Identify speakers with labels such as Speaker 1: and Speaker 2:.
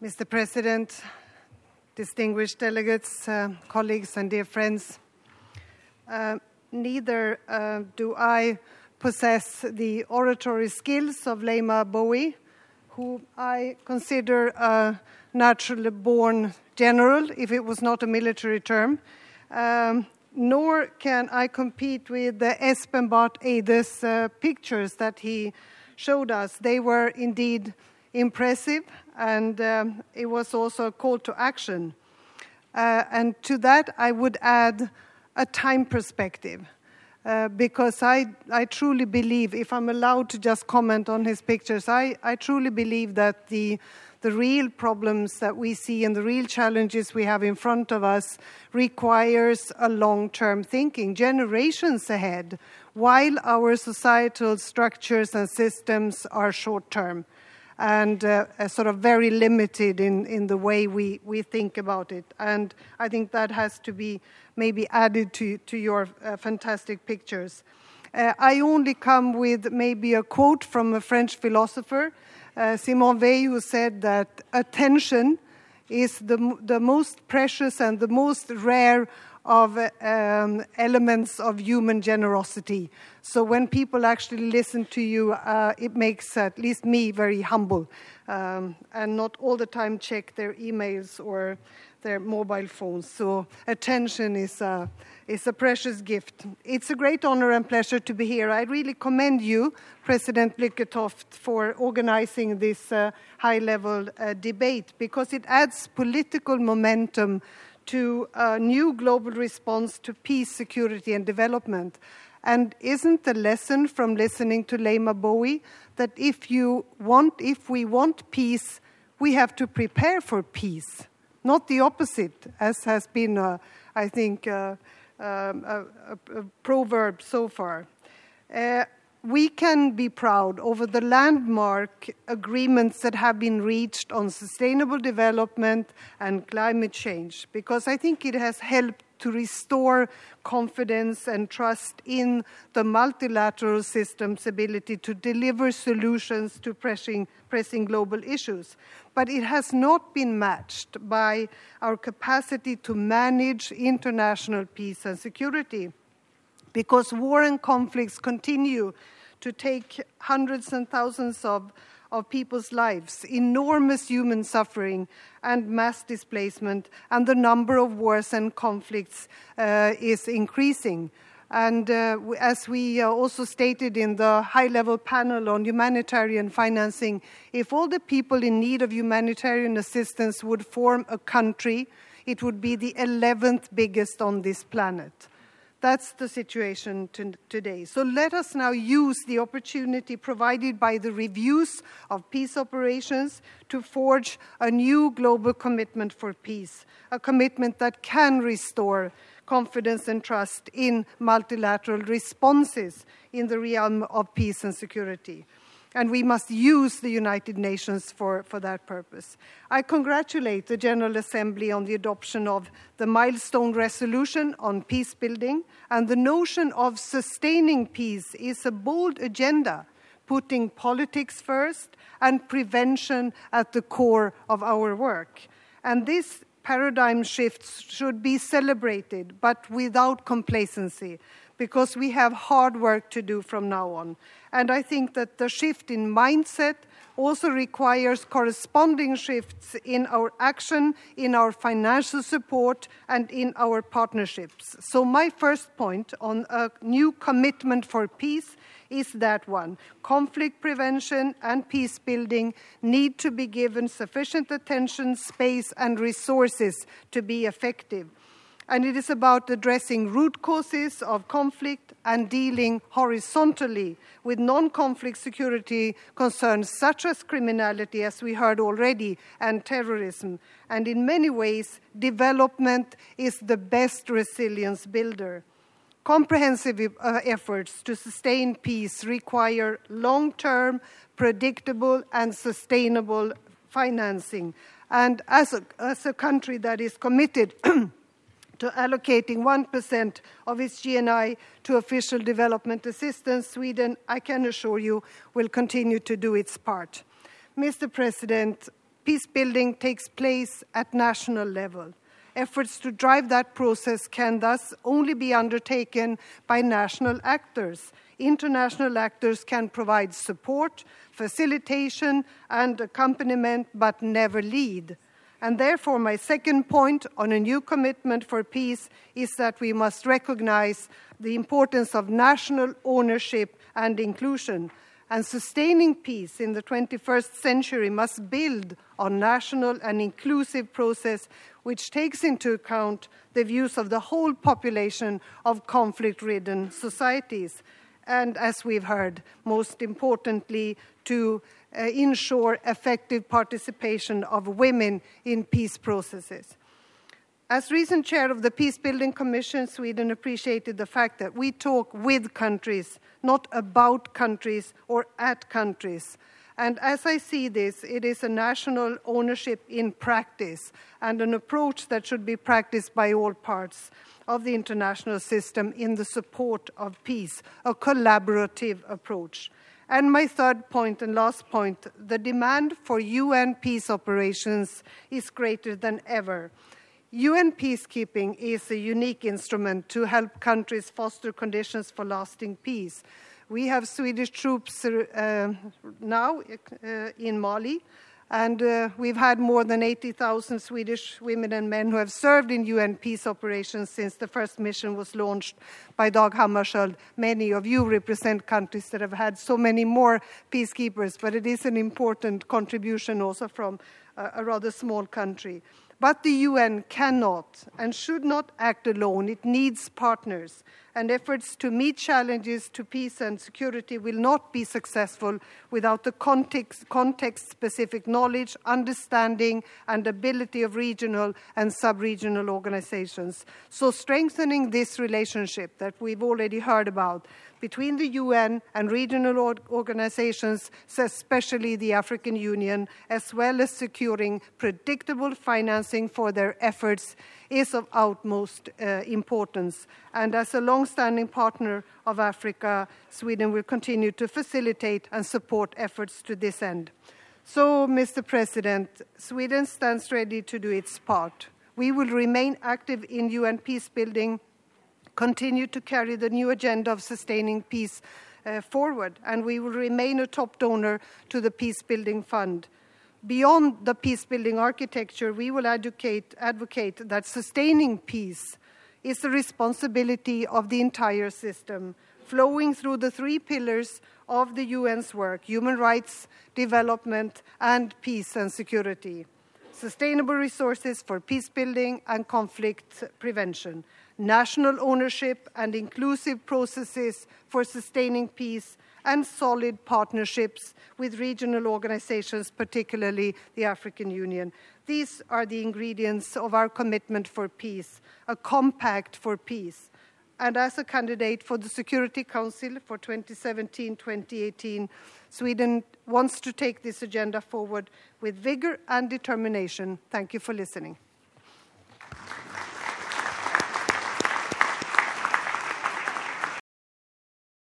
Speaker 1: Mr. President, distinguished delegates, uh, colleagues, and dear friends, uh, neither uh, do I possess the oratory skills of Leymah Gbowee, who I consider a naturally born general, if it was not a military term. Um, nor can I compete with the Espen Barth Eide's uh, pictures that he showed us. They were indeed impressive, and um, it was also a call to action. Uh, and to that, I would add a time perspective. Uh, because I, I truly believe, if I'm allowed to just comment on his pictures, I, I truly believe that the, the real problems that we see and the real challenges we have in front of us requires a long-term thinking, generations ahead, while our societal structures and systems are short-term and uh, sort of very limited in, in the way we, we think about it. And I think that has to be maybe added to, to your uh, fantastic pictures. Uh, I only come with maybe a quote from a French philosopher, uh, Simone Weil, who said that attention is the, the most precious and the most rare of um, elements of human generosity. So when people actually listen to you, uh, it makes at least me very humble um, and not all the time check their emails or their mobile phones. So attention is a, is a precious gift. It's a great honor and pleasure to be here. I really commend you, President Lykketoft, for organizing this uh, high-level uh, debate because it adds political momentum to a new global response to peace, security, and development. And isn't the lesson from listening to Leymah Gbowee that if you want, if we want peace, we have to prepare for peace, not the opposite, as has been, uh, I think, uh, um, a, a, proverb so far. Uh, we can be proud over the landmark agreements that have been reached on sustainable development and climate change because I think it has helped to restore confidence and trust in the multilateral system's ability to deliver solutions to pressing, pressing global issues. But it has not been matched by our capacity to manage international peace and security because war and conflicts continue to take hundreds and thousands of, of people's lives, enormous human suffering and mass displacement, and the number of wars and conflicts uh, is increasing. And uh, as we uh, also stated in the high level panel on humanitarian financing, if all the people in need of humanitarian assistance would form a country, it would be the 11th biggest on this planet. That's the situation today. So let us now use the opportunity provided by the reviews of peace operations to forge a new global commitment for peace, a commitment that can restore confidence and trust in multilateral responses in the realm of peace and security and we must use the United Nations for, for that purpose. I congratulate the General Assembly on the adoption of the milestone resolution on peace building, and the notion of sustaining peace is a bold agenda, putting politics first and prevention at the core of our work. And this paradigm shifts should be celebrated, but without complacency because we have hard work to do from now on. And I think that the shift in mindset also requires corresponding shifts in our action, in our financial support, and in our partnerships. So, my first point on a new commitment for peace is that one. Conflict prevention and peace building need to be given sufficient attention, space, and resources to be effective and it is about addressing root causes of conflict and dealing horizontally with non conflict security concerns such as criminality, as we heard already, and terrorism. And in many ways, development is the best resilience builder. Comprehensive uh, efforts to sustain peace require long term, predictable, and sustainable financing. And as a, as a country that is committed to allocating 1% of its GNI to official development assistance, Sweden, I can assure you, will continue to do its part. Mr. President, peace building takes place at national level. Efforts to drive that process can thus only be undertaken by national actors. International actors can provide support, facilitation, and accompaniment, but never lead. And therefore, my second point on a new commitment for peace is that we must recognize the importance of national ownership and inclusion. And sustaining peace in the 21st century must build on national and inclusive process which takes into account the views of the whole population of conflict-ridden societies. And as we've heard, most importantly, to uh, ensure effective participation of women in peace processes. As recent chair of the Peace Building Commission, Sweden appreciated the fact that we talk with countries, not about countries or at countries. And as I see this, it is a national ownership in practice and an approach that should be practiced by all parts of the international system in the support of peace, a collaborative approach. And my third point and last point the demand for UN peace operations is greater than ever. UN peacekeeping is a unique instrument to help countries foster conditions for lasting peace. We have Swedish troops uh, now uh, in Mali, and uh, we've had more than 80,000 Swedish women and men who have served in UN peace operations since the first mission was launched by Dag Hammarskjöld. Many of you represent countries that have had so many more peacekeepers, but it is an important contribution also from a, a rather small country. But the UN cannot and should not act alone. It needs partners. And efforts to meet challenges to peace and security will not be successful without the context, context specific knowledge, understanding, and ability of regional and sub regional organizations. So, strengthening this relationship that we've already heard about between the UN and regional organizations, especially the African Union, as well as securing predictable financing for their efforts, is of utmost uh, importance. And as a long-standing partner of Africa, Sweden will continue to facilitate and support efforts to this end. So, Mr. President, Sweden stands ready to do its part. We will remain active in UN peace building continue to carry the new agenda of sustaining peace uh, forward, and we will remain a top donor to the Peace Building Fund. Beyond the peace building architecture, we will advocate, advocate that sustaining peace is the responsibility of the entire system, flowing through the three pillars of the UN's work human rights, development, and peace and security. Sustainable resources for peace building and conflict prevention national ownership and inclusive processes for sustaining peace, and solid partnerships with regional organizations, particularly the African Union. These are the ingredients of our commitment for peace, a compact for peace. And as a candidate for the Security Council for 2017 2018, Sweden wants to take this agenda forward with vigor and determination. Thank you for listening.